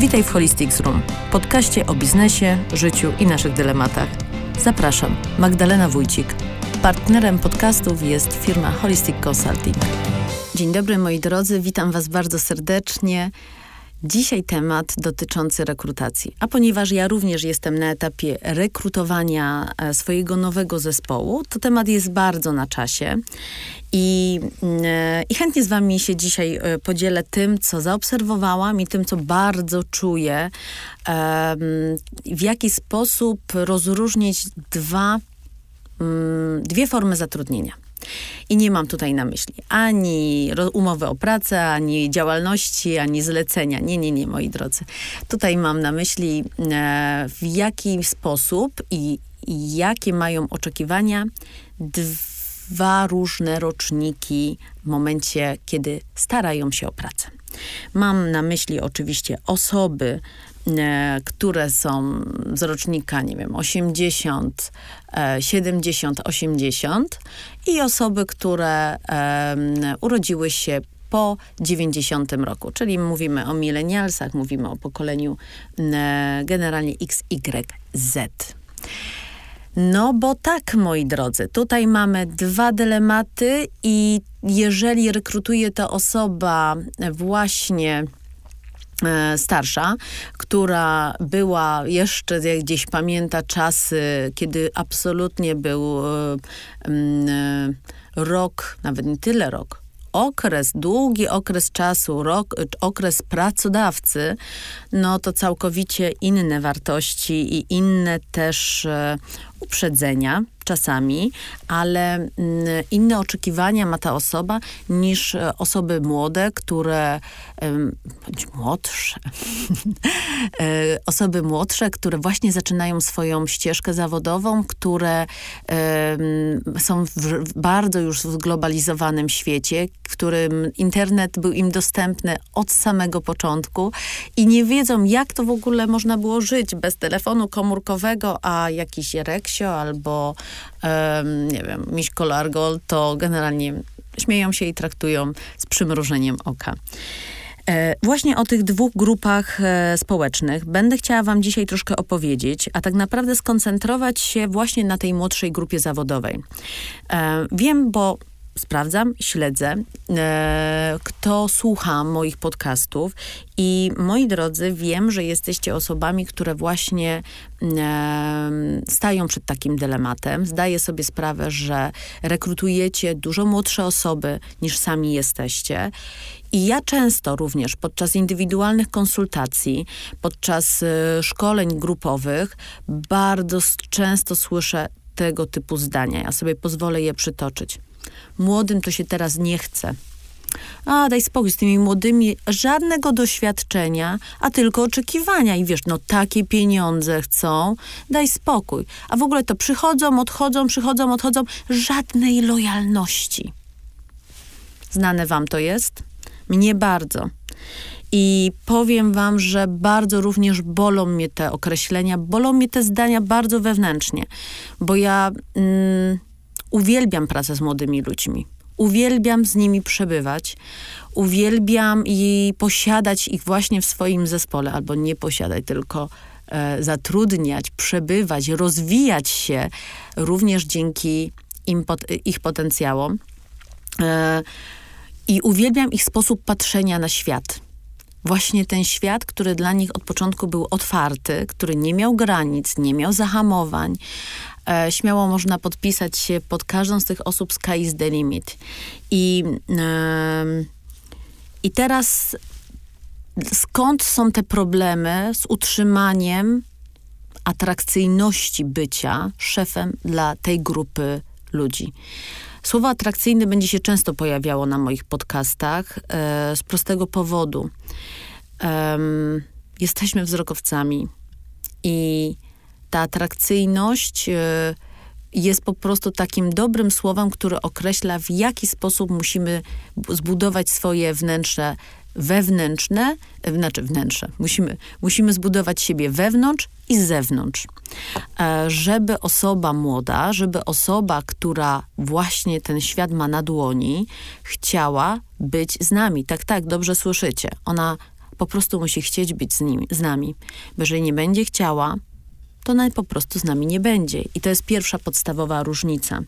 Witaj w Holistics Room, podcaście o biznesie, życiu i naszych dylematach. Zapraszam, Magdalena Wójcik. Partnerem podcastów jest firma Holistic Consulting. Dzień dobry moi drodzy, witam Was bardzo serdecznie. Dzisiaj temat dotyczący rekrutacji. A ponieważ ja również jestem na etapie rekrutowania e, swojego nowego zespołu, to temat jest bardzo na czasie. I, e, I chętnie z Wami się dzisiaj e, podzielę tym, co zaobserwowałam i tym, co bardzo czuję, w jaki sposób rozróżnić dwa, mm, dwie formy zatrudnienia. I nie mam tutaj na myśli ani umowy o pracę, ani działalności, ani zlecenia. Nie, nie, nie, moi drodzy. Tutaj mam na myśli e, w jaki sposób i, i jakie mają oczekiwania dwa różne roczniki w momencie, kiedy starają się o pracę. Mam na myśli oczywiście osoby, E, które są z rocznika, nie wiem, 80, 70, 80 i osoby, które urodziły się po 90 roku, czyli mówimy o milenialsach, mówimy o pokoleniu generalnie XYZ. No bo tak, moi drodzy, tutaj mamy dwa dylematy i jeżeli rekrutuje to osoba właśnie E, starsza, która była jeszcze, jak gdzieś pamięta czasy, kiedy absolutnie był e, e, rok, nawet nie tyle rok, okres, długi okres czasu, rok, okres pracodawcy, no to całkowicie inne wartości i inne też uprzedzenia czasami, ale mm, inne oczekiwania ma ta osoba niż e, osoby młode, które bądź młodsze, e, osoby młodsze, które właśnie zaczynają swoją ścieżkę zawodową, które są w bardzo już zglobalizowanym świecie, w którym internet był im dostępny od samego początku i nie wiedzą, jak to w ogóle można było żyć bez telefonu komórkowego, a jakiś reksio albo nie wiem, Miśko Largol, to generalnie śmieją się i traktują z przymrużeniem oka. E, właśnie o tych dwóch grupach e, społecznych będę chciała Wam dzisiaj troszkę opowiedzieć, a tak naprawdę skoncentrować się właśnie na tej młodszej grupie zawodowej. E, wiem, bo sprawdzam, śledzę, e, kto słucha moich podcastów i moi drodzy, wiem, że jesteście osobami, które właśnie e, stają przed takim dylematem. Zdaję sobie sprawę, że rekrutujecie dużo młodsze osoby niż sami jesteście. I ja często również podczas indywidualnych konsultacji, podczas e, szkoleń grupowych, bardzo często słyszę tego typu zdania. Ja sobie pozwolę je przytoczyć. Młodym to się teraz nie chce. A daj spokój z tymi młodymi, żadnego doświadczenia, a tylko oczekiwania. I wiesz, no takie pieniądze chcą, daj spokój. A w ogóle to przychodzą, odchodzą, przychodzą, odchodzą, żadnej lojalności. Znane wam to jest? Mnie bardzo. I powiem wam, że bardzo również bolą mnie te określenia, bolą mnie te zdania bardzo wewnętrznie, bo ja. Mm, uwielbiam pracę z młodymi ludźmi. Uwielbiam z nimi przebywać, uwielbiam i posiadać ich właśnie w swoim zespole, albo nie posiadać, tylko e, zatrudniać, przebywać, rozwijać się również dzięki im, ich potencjałom. E, I uwielbiam ich sposób patrzenia na świat. Właśnie ten świat, który dla nich od początku był otwarty, który nie miał granic, nie miał zahamowań, e, śmiało można podpisać się pod każdą z tych osób sky is the limit. I, e, i teraz skąd są te problemy z utrzymaniem atrakcyjności bycia szefem dla tej grupy ludzi? Słowo atrakcyjny będzie się często pojawiało na moich podcastach e, z prostego powodu. jesteśmy wzrokowcami i ta atrakcyjność e, jest po prostu takim dobrym słowem, które określa, w jaki sposób musimy zbudować swoje wnętrze wewnętrzne, e, znaczy wnętrze. Musimy, musimy zbudować siebie wewnątrz i z zewnątrz. E, żeby osoba młoda, żeby osoba, która właśnie ten świat ma na dłoni, chciała być z nami. Tak, tak, dobrze słyszycie. Ona po prostu musi chcieć być z, nim, z nami. Bo jeżeli nie będzie chciała, to ona po prostu z nami nie będzie. I to jest pierwsza podstawowa różnica.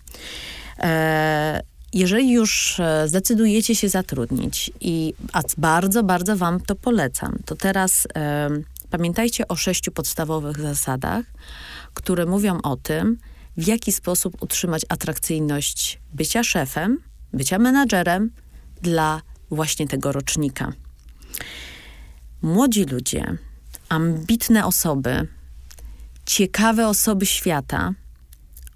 E, jeżeli już e, zdecydujecie się zatrudnić i a bardzo, bardzo Wam to polecam, to teraz e, pamiętajcie o sześciu podstawowych zasadach, które mówią o tym, w jaki sposób utrzymać atrakcyjność bycia szefem, bycia menadżerem dla właśnie tego rocznika. Młodzi ludzie, ambitne osoby, ciekawe osoby świata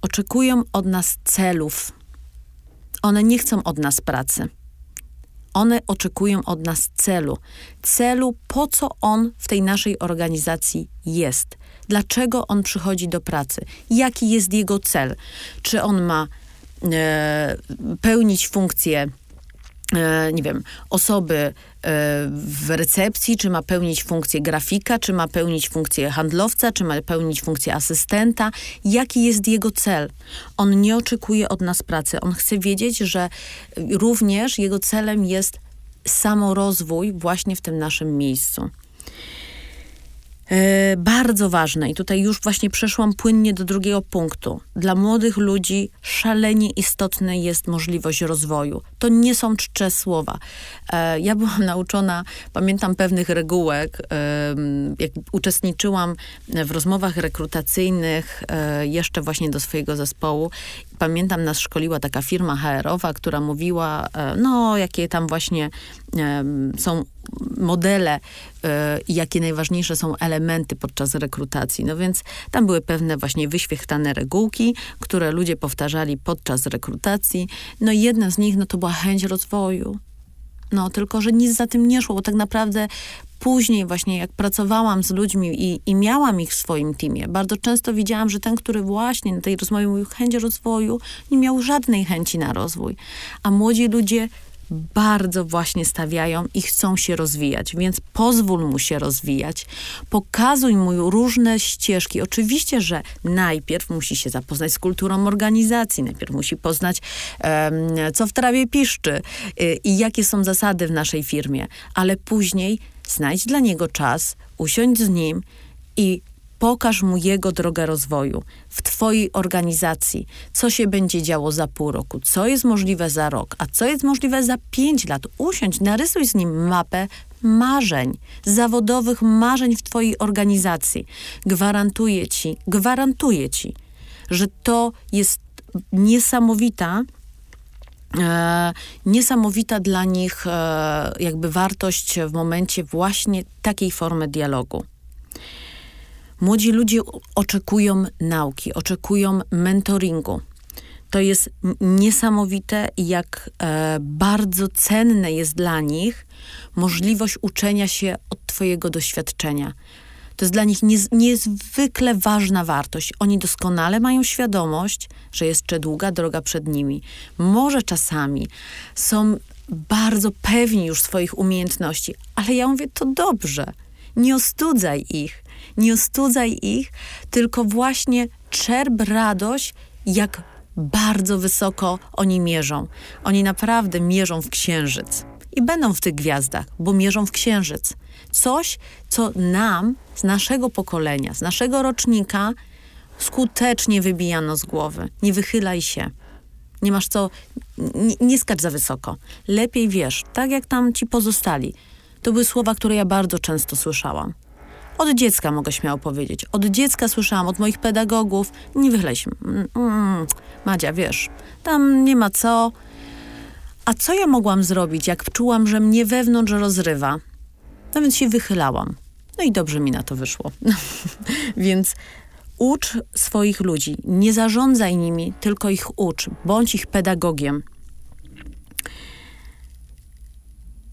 oczekują od nas celów. One nie chcą od nas pracy. One oczekują od nas celu. Celu, po co on w tej naszej organizacji jest. Dlaczego on przychodzi do pracy? Jaki jest jego cel? Czy on ma e, pełnić funkcję nie wiem, osoby e, w recepcji, czy ma pełnić funkcję grafika, czy ma pełnić funkcję handlowca, czy ma pełnić funkcję asystenta. Jaki jest jego cel? On nie oczekuje od nas pracy. On chce wiedzieć, że również jego celem jest samorozwój właśnie w tym naszym miejscu. E, bardzo ważne, i tutaj już właśnie przeszłam płynnie do drugiego punktu. Dla młodych ludzi szalenie istotna jest możliwość rozwoju. To nie są czcze słowa. E, ja byłam nauczona, pamiętam pewnych regułek, jak uczestniczyłam w rozmowach rekrutacyjnych e, jeszcze właśnie do swojego zespołu. Pamiętam, nas szkoliła taka firma HR-owa, która mówiła, e, no, jakie tam właśnie e, są modele e, i jakie najważniejsze są elementy podczas rekrutacji. No więc tam były pewne właśnie wyświechtane regułki, które ludzie powtarzali podczas rekrutacji. No i jedna z nich, no to była chęć rozwoju. No, tylko, że nic za tym nie szło, bo tak naprawdę później właśnie jak pracowałam z ludźmi i, i miałam ich w swoim teamie, bardzo często widziałam, że ten, który właśnie na tej rozmowie mówił chęć rozwoju, nie miał żadnej chęci na rozwój. A młodzi ludzie bardzo właśnie stawiają i chcą się rozwijać, więc pozwól mu się rozwijać. Pokazuj mu różne ścieżki. Oczywiście, że najpierw musi się zapoznać z kulturą organizacji, najpierw musi poznać, um, co w trawie piszczy y, i jakie są zasady w naszej firmie, ale później znajdź dla niego czas, usiądź z nim i Pokaż mu jego drogę rozwoju w Twojej organizacji, co się będzie działo za pół roku, co jest możliwe za rok, a co jest możliwe za pięć lat. Usiądź, narysuj z nim mapę marzeń, zawodowych marzeń w Twojej organizacji. Gwarantuję Ci, gwarantuję Ci, że to jest niesamowita, E, niesamowita dla nich e, jakby wartość w momencie właśnie takiej formy dialogu. Młodzi ludzie oczekują nauki, oczekują mentoringu. To jest niesamowite, jak e, bardzo cenne jest dla nich możliwość uczenia się od Twojego doświadczenia. To jest dla nich niez, niezwykle ważna wartość. Oni doskonale mają świadomość, że jest jeszcze długa droga przed nimi. Może czasami są bardzo pewni już swoich umiejętności, ale ja mówię, to dobrze. Nie ostudzaj ich nie ostudzaj ich, tylko właśnie czerp radość, jak bardzo wysoko oni mierzą. Oni naprawdę mierzą w księżyc. I będą w tych gwiazdach, bo mierzą w księżyc. Coś, co nam, z naszego pokolenia, z naszego rocznika, skutecznie wybijano z głowy. Nie wychylaj się. Nie masz co, nie, nie skacz za wysoko. Lepiej wiesz, tak jak tam ci pozostali. To były słowa, które ja bardzo często słyszałam. Od dziecka mogę śmiało powiedzieć. Od dziecka słyszałam od moich pedagogów, nie wychylaj się. Mm, mm, Madzia, wiesz, tam nie ma co. A co ja mogłam zrobić, jak czułam, że mnie wewnątrz rozrywa? No więc się wychylałam. No i dobrze mi na to wyszło. więc ucz swoich ludzi. Nie zarządzaj nimi, tylko ich ucz. Bądź ich pedagogiem.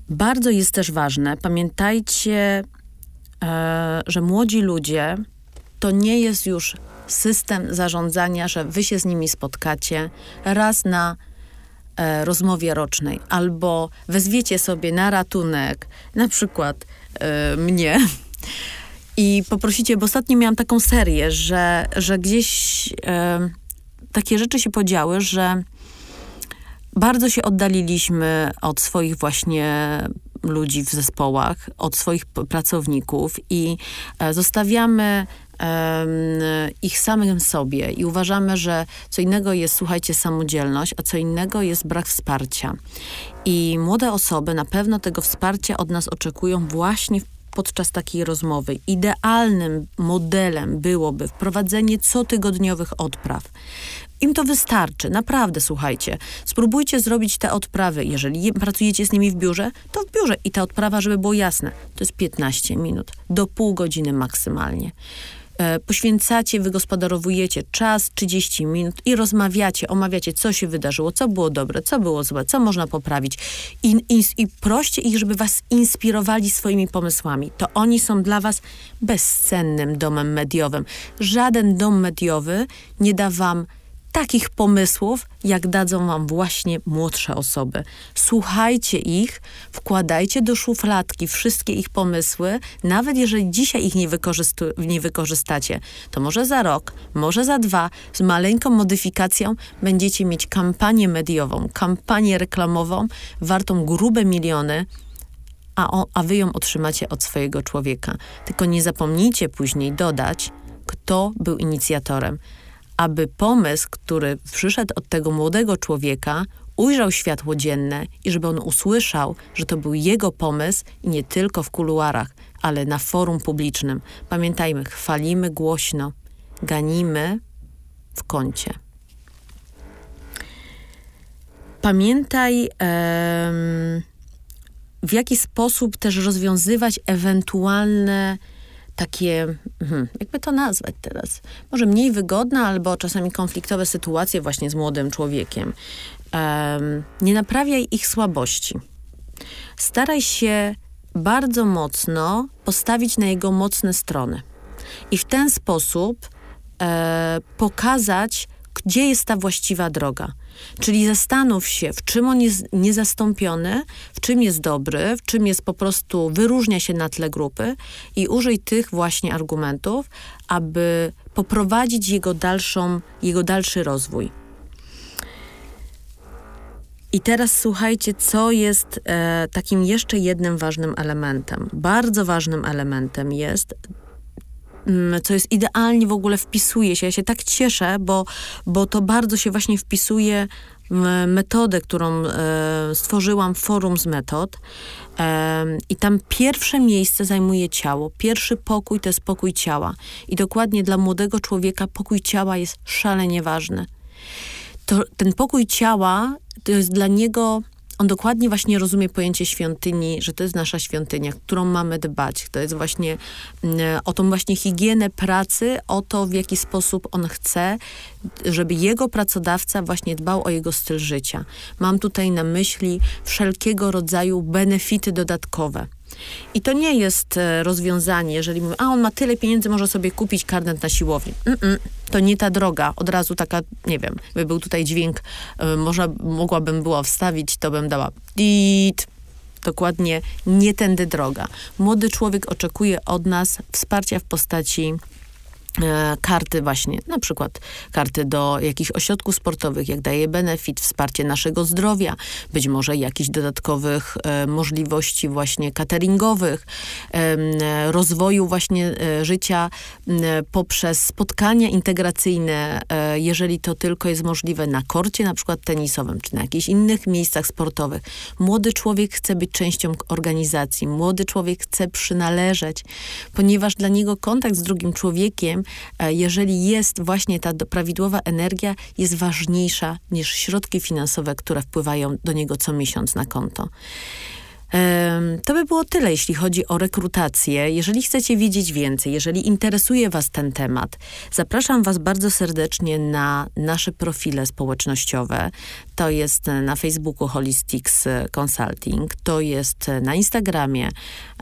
Bardzo jest też ważne, pamiętajcie E, że młodzi ludzie to nie jest już system zarządzania, że wy się z nimi spotkacie raz na e, rozmowie rocznej albo wezwiecie sobie na ratunek na przykład e, mnie i poprosicie, bo ostatnio miałam taką serię, że, że gdzieś e, takie rzeczy się podziały, że bardzo się oddaliliśmy od swoich właśnie ludzi w zespołach, od swoich pracowników i e, zostawiamy ich samym sobie i uważamy, że co innego jest, słuchajcie, samodzielność, a co innego jest brak wsparcia. I młode osoby na pewno tego wsparcia od nas oczekują właśnie podczas takiej rozmowy. Idealnym modelem byłoby wprowadzenie cotygodniowych odpraw. Im to wystarczy, naprawdę, słuchajcie. Spróbujcie zrobić te odprawy. Jeżeli pracujecie z nimi w biurze, to w biurze. I ta odprawa, żeby było jasne, to jest 15 minut, do pół godziny maksymalnie. E, poświęcacie, wygospodarowujecie czas, 30 minut i rozmawiacie, omawiacie, co się wydarzyło, co było dobre, co było złe, co można poprawić. I, i, i proście ich, żeby was inspirowali swoimi pomysłami. To oni są dla was bezcennym domem mediowym. Żaden dom mediowy nie da wam takich pomysłów, jak dadzą wam właśnie młodsze osoby. Słuchajcie ich, wkładajcie do szufladki wszystkie ich pomysły, nawet jeżeli dzisiaj ich nie, nie wykorzystacie, to może za rok, może za dwa, z maleńką modyfikacją będziecie mieć kampanię mediową, kampanię reklamową wartą grube miliony, a, o, a wy ją otrzymacie od swojego człowieka. Tylko nie zapomnijcie później dodać, kto był inicjatorem aby pomysł, który przyszedł od tego młodego człowieka, ujrzał światło dzienne i żeby on usłyszał, że to był jego pomysł i nie tylko w kuluarach, ale na forum publicznym. Pamiętajmy, chwalimy głośno, ganimy w kącie. Pamiętaj, w jaki sposób też rozwiązywać ewentualne takie, hmm, jakby to nazwać teraz, może mniej wygodne albo czasami konfliktowe sytuacje właśnie z młodym człowiekiem. Um, nie naprawiaj ich słabości. Staraj się bardzo mocno postawić na jego mocne strony i w ten sposób e, pokazać, gdzie jest ta właściwa droga. Czyli zastanów się, w czym on jest niezastąpiony, w czym jest dobry, w czym jest po prostu, wyróżnia się na tle grupy i użyj tych właśnie argumentów, aby poprowadzić jego, dalszą, jego dalszy rozwój. I teraz słuchajcie, co jest e, takim jeszcze jednym ważnym elementem. Bardzo ważnym elementem jest co jest idealnie w ogóle wpisuje się. Ja się tak cieszę, bo, bo to bardzo się właśnie wpisuje metodę, którą e, stworzyłam, forum z metod. E, I tam pierwsze miejsce zajmuje ciało. Pierwszy pokój to jest pokój ciała. I dokładnie dla młodego człowieka pokój ciała jest szalenie ważny. To, ten pokój ciała to jest dla niego on dokładnie właśnie rozumie pojęcie świątyni, że to jest nasza świątynia, którą mamy dbać. To jest właśnie mm, o tą właśnie higienę pracy, o to, w jaki sposób on chce, żeby jego pracodawca właśnie dbał o jego styl życia. Mam tutaj na myśli wszelkiego rodzaju benefity dodatkowe. I to nie jest e, rozwiązanie, jeżeli mówimy, a on ma tyle pieniędzy, może sobie kupić karnet na siłowni. Mm -mm, to nie ta droga. Od razu taka, nie wiem, by był tutaj dźwięk, y, może mogłabym była wstawić, to bym dała dit. Dokładnie nie tędy droga. Młody człowiek oczekuje od nas wsparcia w postaci E, karty właśnie, na przykład karty do jakichś ośrodków sportowych, jak daje benefit, wsparcie naszego zdrowia, być może jakichś dodatkowych e, możliwości właśnie cateringowych, e, rozwoju właśnie e, życia e, poprzez spotkania integracyjne, e, jeżeli to tylko jest możliwe na korcie na przykład tenisowym, czy na jakichś innych miejscach sportowych. Młody człowiek chce być częścią organizacji, młody człowiek chce przynależeć, ponieważ dla niego kontakt z drugim człowiekiem E, jeżeli jest właśnie ta prawidłowa energia, jest ważniejsza niż środki finansowe, które wpływają do niego co miesiąc na konto. To by było tyle, jeśli chodzi o rekrutację. Jeżeli chcecie wiedzieć więcej, jeżeli interesuje Was ten temat, zapraszam Was bardzo serdecznie na nasze profile społecznościowe. To jest na Facebooku Holistics Consulting, to jest na Instagramie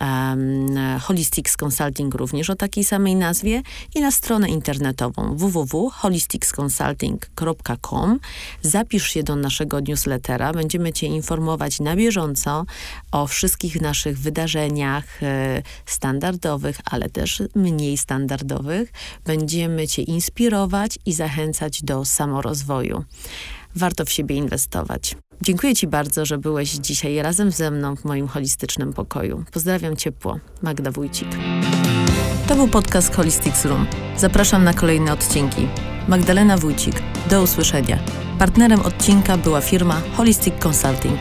um, Holistics Consulting również o takiej samej nazwie i na stronę internetową www.holisticsconsulting.com. Zapisz się do naszego newslettera, będziemy Cię informować na bieżąco o wszystkich naszych wydarzeniach e, standardowych, ale też mniej standardowych. Będziemy Cię inspirować i zachęcać do samorozwoju. Warto w siebie inwestować. Dziękuję Ci bardzo, że byłeś dzisiaj razem ze mną w moim holistycznym pokoju. Pozdrawiam ciepło. Magda Wójcik. To był podcast Holistics Room. Zapraszam na kolejne odcinki. Magdalena Wójcik. Do usłyszenia. Partnerem odcinka była firma Holistic Consulting.